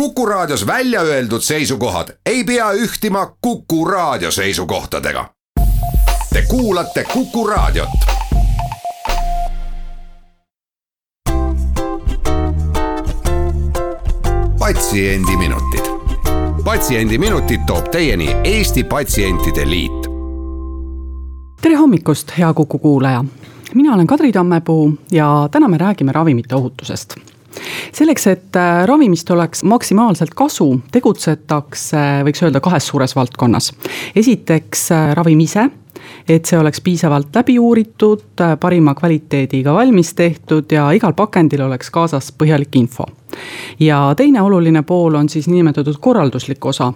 Kuku Raadios välja öeldud seisukohad ei pea ühtima Kuku Raadio seisukohtadega. Te kuulate Kuku Raadiot. patsiendiminutid, Patsiendiminutid toob teieni Eesti Patsientide Liit. tere hommikust, hea Kuku kuulaja. mina olen Kadri Tammepuu ja täna me räägime ravimite ohutusest selleks, et äh, ravimist oleks maksimaalselt kasu, tegutsetakse, võiks öelda, kahes suures valdkonnas. esiteks äh, ravim ise et see oleks piisavalt läbi uuritud, parima kvaliteediga valmis tehtud ja igal pakendil oleks kaasas põhjalik info. Ja teine oluline pool on siis niinimetatud korralduslik osa,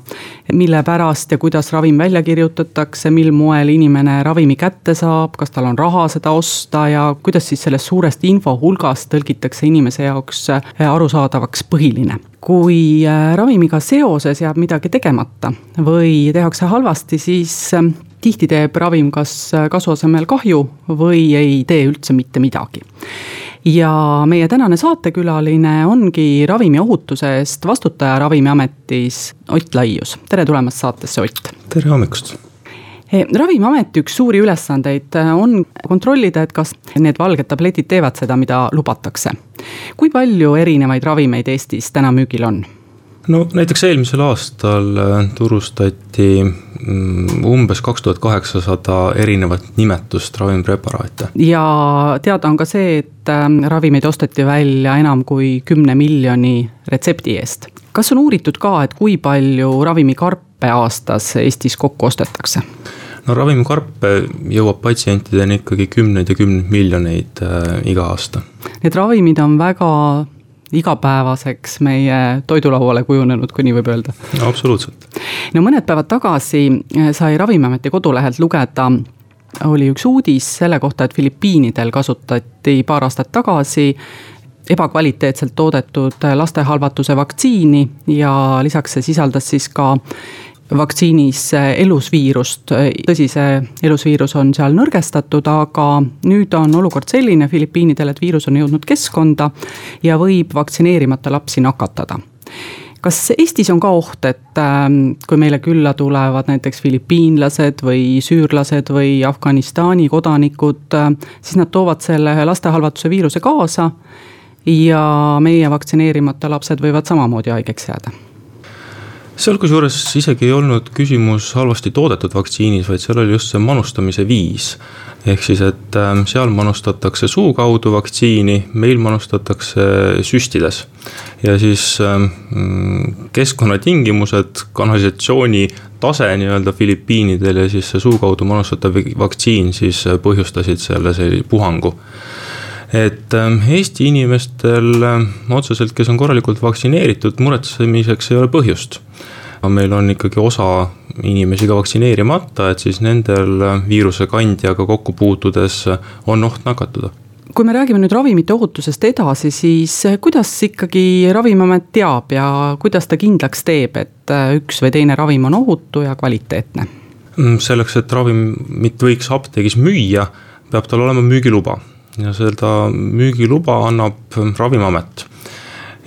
mille pärast ja kuidas ravim välja kirjutatakse, mil moel inimene ravimi kätte saab, kas tal on raha seda osta ja kuidas siis sellest suurest infohulgast tõlgitakse inimese jaoks äh, arusaadavaks põhiline. Kui äh, ravimiga seoses jääb midagi tegemata või tehakse halvasti, siis äh, tihti teeb ravim kas kasu asemel kahju või ei tee üldse mitte midagi ja meie tänane saatekülaline ongi ravimiohutuse eest vastutaja Ravimiametis Ott Laius, tere tulemast saatesse, Ott. tere hommikust e, ravimiameti üks suuri ülesandeid on kontrollida, et kas need valged tabletid teevad seda, mida lubatakse. kui palju erinevaid ravimeid Eestis täna müügil on? No näiteks eelmisel aastal äh, turustati mm, umbes kaks tuhat kaheksasada erinevat nimetust ravimpreparaate. ja teada on ka see, et ähm, ravimeid osteti välja enam kui kümne miljoni retsepti eest. kas on uuritud ka, et kui palju ravimikarpe aastas Eestis kokku ostetakse? no ravimikarpe jõuab patsientideni ikkagi kümneid ja kümneid miljoneid äh, iga aasta. Need ravimid on väga igapäevaseks meie toidulauale kujunenud, kui nii võib öelda. no absoluutselt. no mõned päevad tagasi eh, sai Ravimiameti kodulehelt lugeda oli üks uudis selle kohta, et Filipiinidel kasutati paar aastat tagasi ebakvaliteetselt toodetud lastehalvatuse vaktsiini ja lisaks see sisaldas siis ka vaktsiinis elusviirust, tõsi, see elusviirus on seal nõrgestatud, aga nüüd on olukord selline Filipiinidel, et viirus on jõudnud keskkonda ja võib vaktsineerimata lapsi nakatada. Kas Eestis on ka oht, et ähm, kui meile külla tulevad näiteks filipiinlased või süürlased või Afganistani kodanikud, äh, siis nad toovad selle lastehalvatuse viiruse kaasa ja meie vaktsineerimata lapsed võivad samamoodi haigeks jääda seal kusjuures isegi ei olnud küsimus halvasti toodetud vaktsiinis, vaid seal oli just see manustamise viis. ehk siis, et ähm, seal manustatakse suu kaudu vaktsiini, meil manustatakse süstides. ja siis ähm, keskkonnatingimused, kanalisatsiooni tase nii-öelda Filipiinidel ja siis see suu kaudu manustatav vaktsiin siis põhjustasid selle, selle puhangu et ähm, Eesti inimestel otseselt, kes on korralikult vaktsineeritud, muretsemiseks ei ole põhjust. Meil on ikkagi osa inimesi ka vaktsineerimata, et siis nendel viirusekandjaga kokku puutudes on oht nakatuda. Kui me räägime nüüd ravimite ohutusest edasi, siis kuidas ikkagi Ravimiamet teab ja kuidas ta kindlaks teeb, et üks või teine ravim on ohutu ja kvaliteetne? Mm, selleks, et ravimit võiks apteegis müüa, peab tal olema müügiluba ja seda müügiluba annab Ravimiamet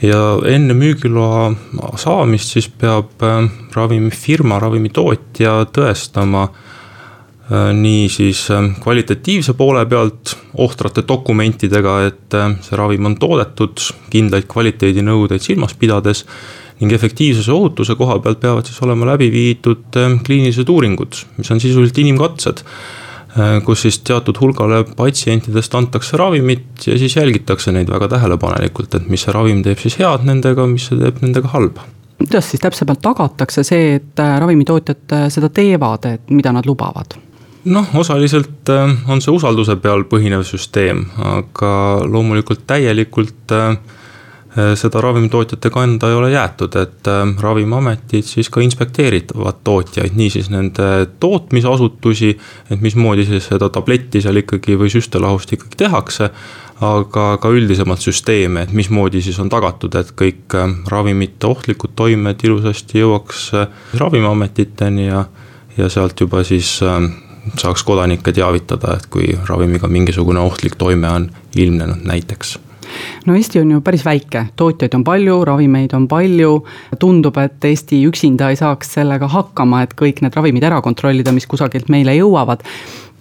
ja enne müügiloa saamist siis peab äh, ravimifirma, ravimitootja tõestama äh, nii siis äh, kvalitatiivse poole pealt ohtrate dokumentidega, et see ravim on toodetud kindlaid kvaliteedinõudeid silmas pidades. ning efektiivsuse ohutuse koha pealt peavad siis olema läbi viidud kliinilised uuringud, mis on sisuliselt inimkatsed kus siis teatud hulgale patsientidest antakse ravimit ja siis jälgitakse neid väga tähelepanelikult, et mis see ravim teeb siis head nendega, mis see teeb nendega halba kuidas siis täpsemalt tagatakse see, et äh, ravimitootjad äh, seda teevad, et mida nad lubavad? noh, osaliselt on see usalduse peal põhinev süsteem, aga loomulikult täielikult äh, Äh, seda ravimitootjate kanda ei ole jäetud, et äh, ravimiametid siis ka inspekteerivad tootjaid, niisiis nende tootmisasutusi. et mismoodi siis seda tabletti seal ikkagi või süstelahust ikkagi tehakse. aga ka üldisemalt süsteeme, et mismoodi siis on tagatud, et kõik äh, ravimite ohtlikud toimed ilusasti jõuaks ravimiametiteni ja, ja sealt juba siis saaks kodanikke teavitada, et kui ravimiga mingisugune ohtlik toime on ilmnenud näiteks no Eesti on ju päris väike, tootjaid on palju, ravimeid on palju. tundub, et Eesti üksinda ei saaks sellega hakkama, et kõik need ravimid ära kontrollida, mis kusagilt meile jõuavad.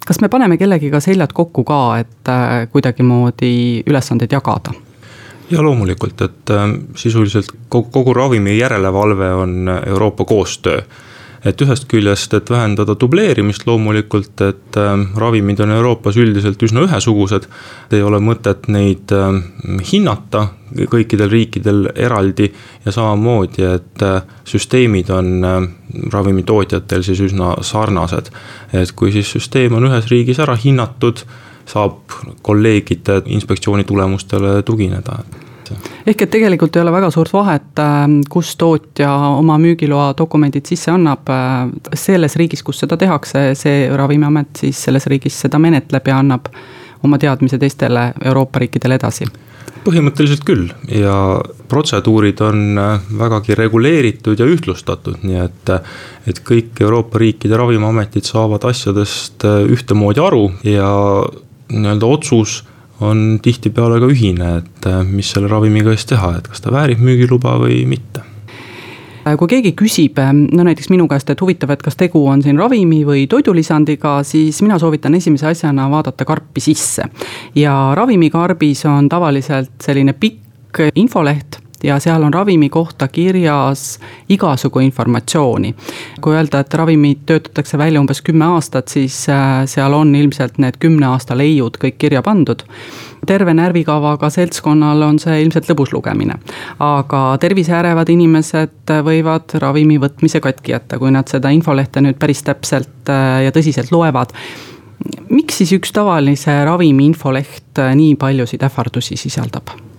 kas me paneme kellegiga seljad kokku ka, et äh, kuidagimoodi ülesandeid jagada? ja loomulikult, et äh, sisuliselt kogu, kogu ravimi järelevalve on Euroopa koostöö et ühest küljest, et vähendada dubleerimist loomulikult, et äh, ravimid on Euroopas üldiselt üsna ühesugused. ei ole mõtet neid äh, hinnata kõikidel riikidel eraldi ja samamoodi, et äh, süsteemid on ravimitootjatel siis üsna sarnased. et kui siis süsteem on ühes riigis ära hinnatud, saab kolleegide inspektsiooni tulemustele tugineda ehk et tegelikult ei ole väga suurt vahet, äh, kus tootja oma müügiloa dokumendid sisse annab. Äh, selles riigis, kus seda tehakse, see ravimiamet siis selles riigis seda menetleb ja annab oma teadmise teistele Euroopa riikidele edasi põhimõtteliselt küll ja protseduurid on äh, vägagi reguleeritud ja ühtlustatud, nii et, et kõik Euroopa riikide ravimiametid saavad asjadest ühtemoodi aru ja nii-öelda otsus on tihtipeale ka ühine, et äh, mis selle ravimiga siis teha, et kas ta väärib müügiluba või mitte äh, kui keegi küsib, äh, no näiteks minu käest, et huvitav, et kas tegu on siin ravimi või toidulisandiga, siis mina soovitan esimese asjana vaadata karpi sisse. ja ravimikarbis on tavaliselt selline pikk infoleht ja seal on ravimi kohta kirjas igasugu informatsiooni. kui öelda, et ravimid töötatakse välja umbes kümme aastat, siis äh, seal on ilmselt need kümne aasta leiud kõik kirja pandud terve närvikavaga seltskonnal on see ilmselt lõbus lugemine. aga terviseärevad inimesed võivad ravimi võtmise katki jätta, kui nad seda infolehte nüüd päris täpselt äh, ja tõsiselt loevad. miks siis üks tavalise ravimi infoleht äh, nii paljusid ähvardusi sisaldab?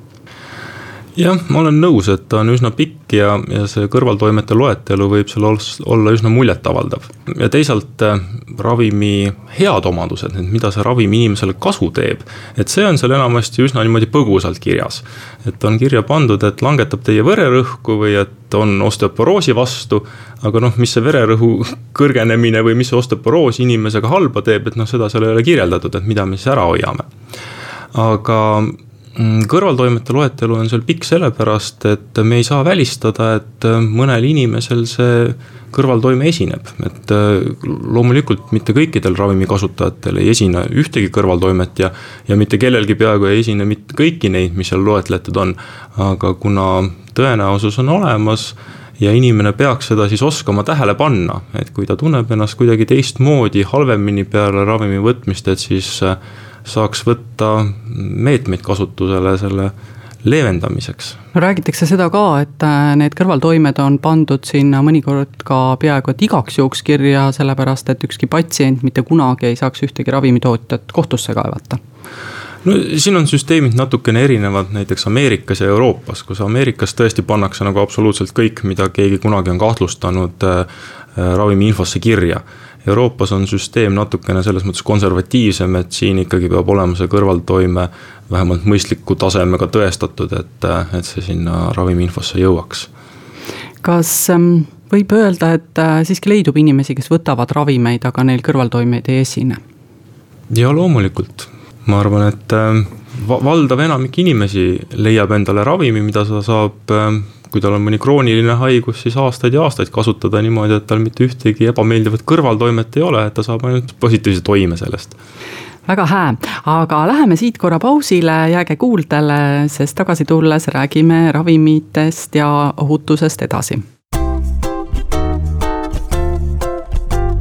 Jah, ma olen nõus, et ta on üsna pikk ja, ja see kõrvaltoimete loetelu võib seal olla üsna muljetavaldav. ja teisalt äh, ravimi head omadused, et mida see ravim inimesele kasu teeb. et see on seal enamasti üsna niimoodi põgusalt kirjas. et on kirja pandud, et langetab teie vererõhku või et on osteoporoosi vastu. aga noh, mis see vererõhu kõrgenemine või mis see osteoporoos inimesega halba teeb, et noh, seda seal ei ole kirjeldatud, et mida me siis ära hoiame. aga kõrvaltoimete loetelu on seal pikk sellepärast, et me ei saa välistada, et äh, mõnel inimesel see kõrvaltoime esineb, et äh, loomulikult mitte kõikidel ravimi kasutajatel ei esine ühtegi kõrvaltoimet ja. ja mitte kellelgi peaaegu ei esine mitte kõiki neid, mis seal loetletud on, aga kuna tõenäosus on olemas ja inimene peaks seda siis oskama tähele panna, et kui ta tunneb ennast kuidagi teistmoodi, halvemini peale ravimi võtmist, et siis äh, saaks võtta meetmeid kasutusele selle leevendamiseks. räägitakse seda ka, et äh, need kõrvaltoimed on pandud sinna mõnikord ka peaaegu et igaks juhuks kirja, sellepärast et ükski patsient mitte kunagi ei saaks ühtegi ravimitootjat kohtusse kaevata no siin on süsteemid natukene erinevad näiteks Ameerikas ja Euroopas, kus Ameerikas tõesti pannakse nagu absoluutselt kõik, mida keegi kunagi on kahtlustanud äh, äh ravimi infosse kirja Euroopas on süsteem natukene selles mõttes konservatiivsem, et siin ikkagi peab olema see kõrvaltoime vähemalt mõistliku tasemega tõestatud, et, et see sinna ravimiinfosse jõuaks. kas ähm, võib öelda, et äh, siiski leidub inimesi, kes võtavad ravimeid, aga neil kõrvaltoimeid ei esine? ja loomulikult, ma arvan, et äh, valdav enamik inimesi leiab endale ravimi, mida ta saab äh, kui tal on mõni krooniline haigus, siis aastaid ja aastaid kasutada niimoodi, et tal mitte ühtegi ebameeldivat kõrvaltoimet ei ole, et ta saab ainult positiivse toime sellest. Väga hää, aga läheme siit korra pausile, jääge kuuldele, sest tagasi tulles räägime ravimitest ja ohutusest edasi.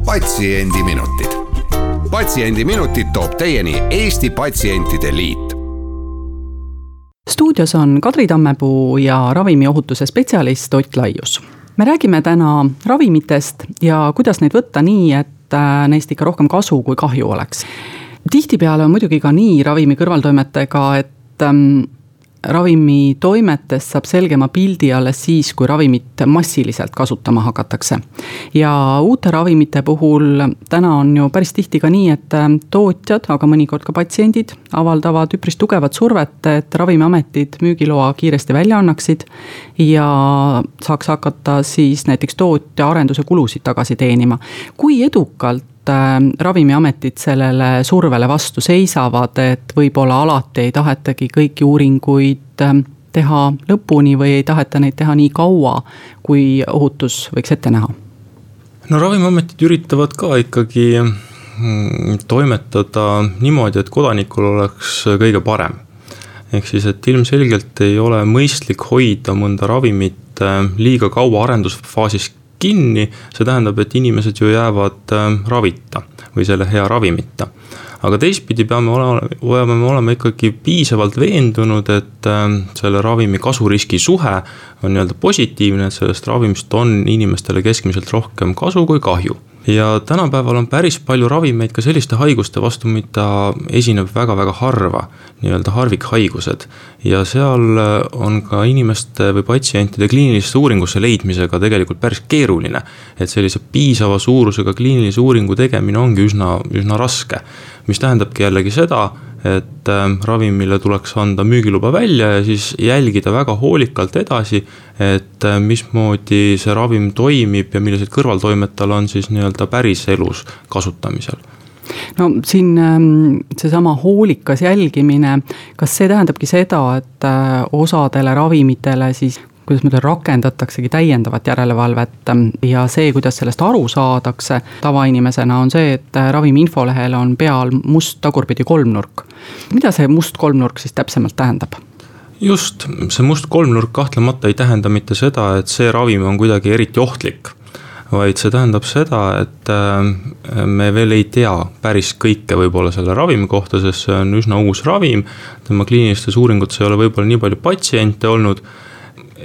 patsiendiminutid, Patsiendiminutid toob teieni Eesti Patsientide Liit stuudios on Kadri Tammepuu ja ravimiohutuse spetsialist Ott Laius. me räägime täna ravimitest ja kuidas neid võtta nii, et äh, neist ikka rohkem kasu kui kahju oleks. tihtipeale on muidugi ka nii ravimi kõrvaltoimetega, et ähm, ravimi toimetest saab selgema pildi alles siis, kui ravimit massiliselt kasutama hakatakse. ja uute ravimite puhul täna on ju päris tihti ka nii, et äh, tootjad, aga mõnikord ka patsiendid avaldavad üpris tugevat survet, et ravimiametid müügiloa kiiresti välja annaksid. ja saaks hakata siis näiteks tootja arenduse kulusid tagasi teenima. kui edukalt Ravimiametid sellele survele vastu seisavad, et võib-olla alati ei tahetagi kõiki uuringuid äh, teha lõpuni või ei taheta neid teha nii kaua, kui ohutus võiks ette näha? no Ravimiametid üritavad ka ikkagi mm, toimetada niimoodi, et kodanikul oleks kõige parem. ehk siis, et ilmselgelt ei ole mõistlik hoida mõnda ravimit äh, liiga kaua arendusfaasis kinni, see tähendab, et inimesed ju jäävad äh, ravita või selle hea ravimita. Aga teistpidi peame olema, peame me olema ikkagi piisavalt veendunud, et äh, selle ravimi kasu-riski suhe on nii-öelda positiivne, et sellest ravimist on inimestele keskmiselt rohkem kasu kui kahju ja tänapäeval on päris palju ravimeid ka selliste haiguste vastu, mida esineb väga-väga harva, nii-öelda harvikhaigused. ja seal on ka inimeste või patsientide kliinilisse uuringusse leidmisega tegelikult päris keeruline. et sellise piisava suurusega kliinilise uuringu tegemine ongi üsna, üsna raske. mis tähendabki jällegi seda, et äh, ravimile tuleks anda müügiluba välja ja siis jälgida väga hoolikalt edasi, et äh, mismoodi see ravim toimib ja millised kõrvaltoimed tal on siis nii-öelda päriselus kasutamisel. No siin ähm, seesama hoolikas jälgimine, kas see tähendabki seda, et äh, osadele ravimitele siis kuidas ma ütlen, rakendataksegi täiendavat järelevalvet ja see, kuidas sellest aru saadakse tavainimesena, on see, et ravimi infolehel on peal must tagurpidi kolmnurk. mida see must kolmnurk siis täpsemalt tähendab? just, see must kolmnurk kahtlemata ei tähenda mitte seda, et see ravim on kuidagi eriti ohtlik vaid see tähendab seda, et äh, me veel ei tea päris kõike võib-olla selle ravimi kohta, sest see on üsna uus ravim. tema kliinilistes uuringutes ei ole võib-olla nii palju patsiente olnud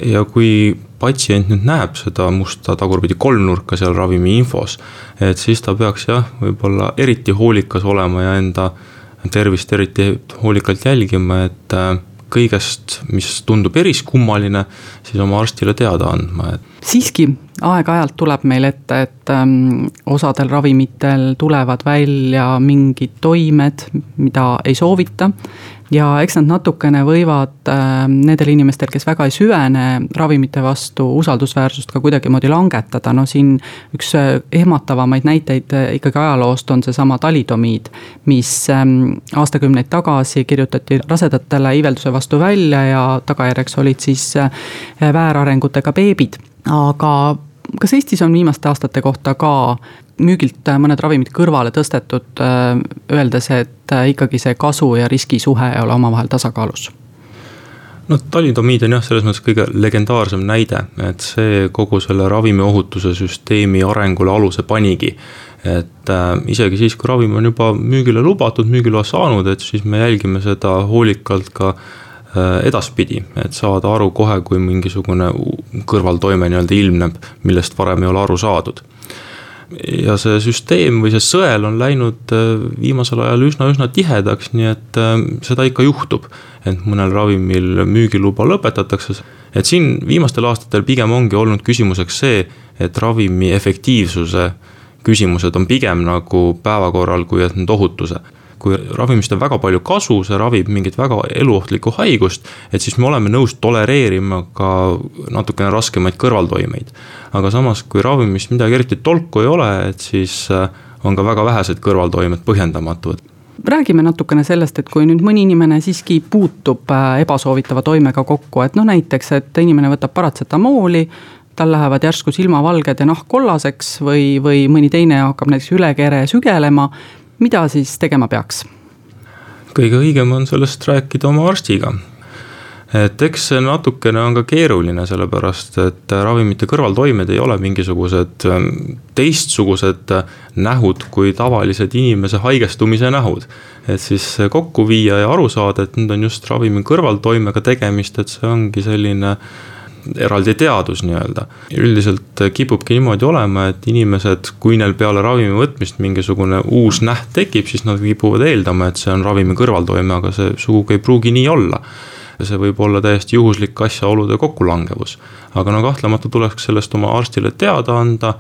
ja kui patsient nüüd näeb seda musta tagurpidi kolmnurka seal ravimi infos, et siis ta peaks jah, võib-olla eriti hoolikas olema ja enda tervist eriti hoolikalt jälgima, et äh, kõigest, mis tundub eriskummaline, siis oma arstile teada andma, et. siiski aeg-ajalt tuleb meil ette, et ähm, osadel ravimitel tulevad välja mingid toimed, mida ei soovita ja eks nad natukene võivad äh, nendel inimestel, kes väga ei süvene ravimite vastu, usaldusväärsust ka kuidagimoodi langetada, no siin üks äh, ehmatavamaid näiteid äh, ikkagi ajaloost on seesama talidomiid, mis ähm, aastakümneid tagasi kirjutati rasedatele iivelduse vastu välja ja tagajärjeks olid siis äh, väärarengutega beebid, aga kas Eestis on viimaste aastate kohta ka müügilt mõned ravimid kõrvale tõstetud, äh, öeldes, et äh, ikkagi see kasu ja riski suhe ei ole omavahel tasakaalus? no talidomiid on jah, selles mõttes kõige legendaarsem näide, et see kogu selle ravimiohutuse süsteemi arengule aluse panigi. et äh, isegi siis, kui ravim on juba müügile lubatud, müügiloa saanud, et siis me jälgime seda hoolikalt ka äh, edaspidi, et saada aru kohe, kui mingisugune kõrvaltoime nii-öelda ilmneb, millest varem ei ole aru saadud ja see süsteem või see sõel on läinud äh, viimasel ajal üsna-üsna tihedaks, nii et äh, seda ikka juhtub. et mõnel ravimil müügiluba lõpetatakse, et siin viimastel aastatel pigem ongi olnud küsimuseks see, et ravimi efektiivsuse küsimused on pigem nagu päevakorral, kui et nüüd ohutuse kui ravimist on väga palju kasu, see ravib mingit väga eluohtlikku haigust, et siis me oleme nõus tolereerima ka natukene raskemaid kõrvaltoimeid. aga samas, kui ravimist midagi eriti tolku ei ole, et siis äh, on ka väga vähesed kõrvaltoimed põhjendamatud räägime natukene sellest, et kui nüüd mõni inimene siiski puutub äh, ebasoovitava toimega kokku, et noh, näiteks, et inimene võtab paratsetamooli, tal lähevad järsku silmavalged ja nahk kollaseks või, või mõni teine hakkab näiteks üle kere sügelema mida siis tegema peaks? kõige õigem on sellest rääkida oma arstiga. et eks see natukene on ka keeruline, sellepärast et ravimite kõrvaltoimed ei ole mingisugused ähm, teistsugused nähud kui tavalised inimese haigestumise nähud. et siis kokku viia ja aru saada, et nüüd on just ravimi kõrvaltoimega tegemist, et see ongi selline eraldi teadus nii-öelda. üldiselt kipubki niimoodi olema, et inimesed, kui neil peale ravimi võtmist mingisugune uus näht tekib, siis nad kipuvad eeldama, et see on ravimi kõrvaltoime, aga see sugugi ei pruugi nii olla. see võib olla täiesti juhuslik asjaolude kokkulangevus. aga no kahtlemata tuleks sellest oma arstile teada anda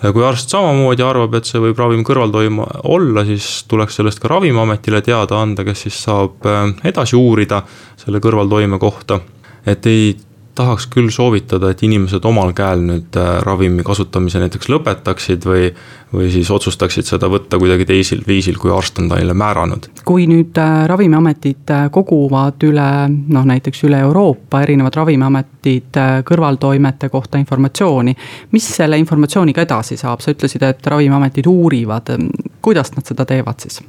kui arst samamoodi arvab, et see võib ravimi kõrvaltoime olla, siis tuleks sellest ka ravimiametile teada anda, kes siis saab äh, edasi uurida selle kõrvaltoime kohta. et ei tahaks küll soovitada, et inimesed omal käel nüüd äh, ravimi kasutamise näiteks lõpetaksid või või siis otsustaksid seda võtta kuidagi teisel viisil, kui arst on neile määranud. kui nüüd äh, Ravimiametid äh, koguvad üle noh, näiteks üle Euroopa erinevad Ravimiametid kõrvaltoimete kohta informatsiooni, mis selle informatsiooniga edasi saab, sa ütlesid, et Ravimiametid uurivad, kuidas nad seda teevad siis?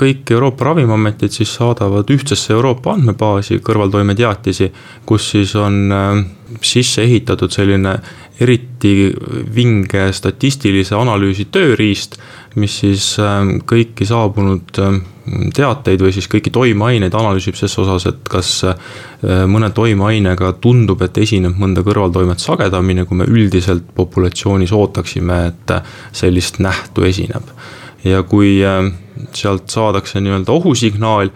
Kõik Euroopa Ravimiametid siis saadavad ühtsesse Euroopa andmebaasi kõrvaltoimeteatisi, kus siis on äh, sisse ehitatud selline eriti vinge statistilise analüüsi tööriist, mis siis äh, kõiki saabunud äh, teateid või siis kõiki toimeaineid analüüsib ses osas, et kas mõne toimeainega tundub, et esineb mõnda kõrvaltoimet sagedamini, kui me üldiselt populatsioonis ootaksime, et sellist nähtu esineb ja kui äh, sealt saadakse nii-öelda ohusignaal,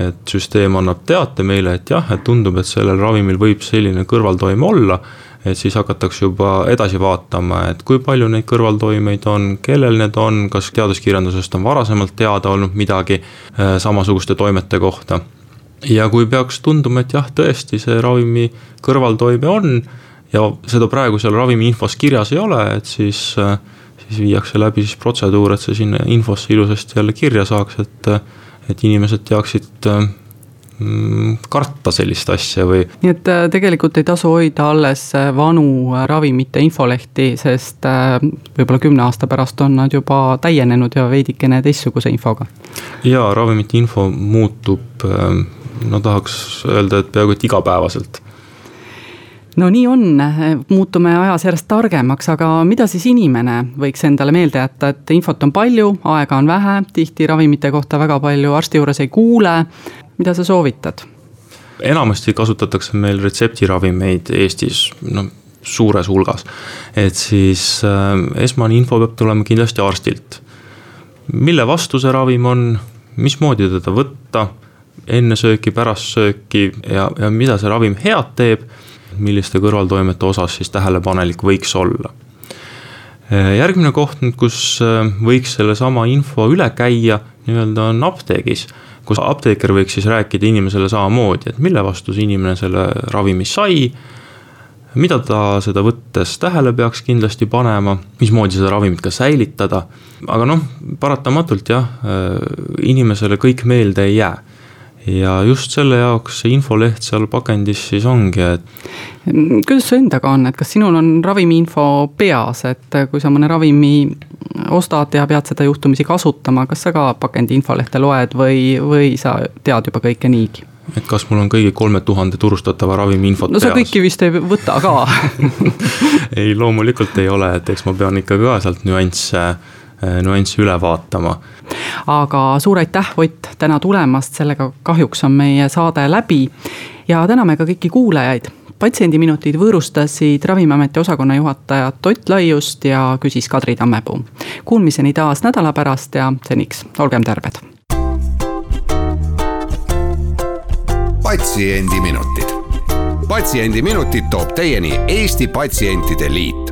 et süsteem annab teate meile, et jah, et tundub, et sellel ravimil võib selline kõrvaltoime olla, et siis hakatakse juba edasi vaatama, et kui palju neid kõrvaltoimeid on, kellel need on, kas teaduskirjandusest on varasemalt teada olnud midagi äh, samasuguste toimete kohta. ja kui peaks tunduma, et jah, tõesti, see ravimi kõrvaltoime on ja seda praegu seal ravimi infos kirjas ei ole, et siis äh, siis viiakse läbi siis protseduur, et see sinna infosse ilusasti jälle kirja saaks, et, et inimesed teaksid mm, karta sellist asja või. nii et äh, tegelikult ei tasu hoida alles äh, vanu äh, ravimite infolehti, sest võib-olla kümne aasta pärast on nad juba täienenud ja veidikene teistsuguse infoga. ja ravimite info muutub, no tahaks öelda, et peaaegu et igapäevaselt no nii on, muutume ajas järjest targemaks, aga mida siis inimene võiks endale meelde jätta, et infot on palju, aega on vähe, tihti ravimite kohta väga palju arsti juures ei kuule. mida sa soovitad? enamasti kasutatakse meil retseptiravimeid Eestis, noh suures hulgas. et siis äh, esmane info peab tulema kindlasti arstilt. mille vastu see ravim on, mismoodi teda võtta, enne sööki, pärast sööki ja, ja mida see ravim head teeb milliste kõrvaltoimete osas siis tähelepanelik võiks olla. järgmine koht nüüd, kus äh, võiks sellesama info üle käia, nii-öelda on apteegis kus apteeker võiks siis rääkida inimesele samamoodi, et mille vastu see inimene selle ravimi sai. mida ta seda võttes tähele peaks kindlasti panema, mismoodi seda ravimit ka säilitada. aga noh, paratamatult jah, äh, inimesele kõik meelde ei jää ja just selle jaoks see infoleht seal pakendis siis ongi, et. kuidas su endaga on, et kas sinul on ravimiinfo peas, et kui sa mõne ravimi ostad ja pead seda juhtumisi kasutama, kas sa ka pakendi infolehte loed või, või sa tead juba kõike niigi? et kas mul on kõigi kolme tuhande turustatava ravimi infot no sa peas? kõiki vist ei võta ka ei, loomulikult ei ole, et eks ma pean ikka ka sealt nüansse Äh, nüansse üle vaatama. aga suur aitäh, Ott, täna tulemast, sellega kahjuks on meie saade läbi. ja täname ka kõiki kuulajaid. patsiendiminutid võõrustasid Ravimiameti osakonna juhatajat Ott Laiust ja küsis Kadri Tammepuu. Kuulmiseni taas nädala pärast ja seniks olgem terved. patsiendiminutid, Patsiendiminutid toob teieni Eesti Patsientide Liit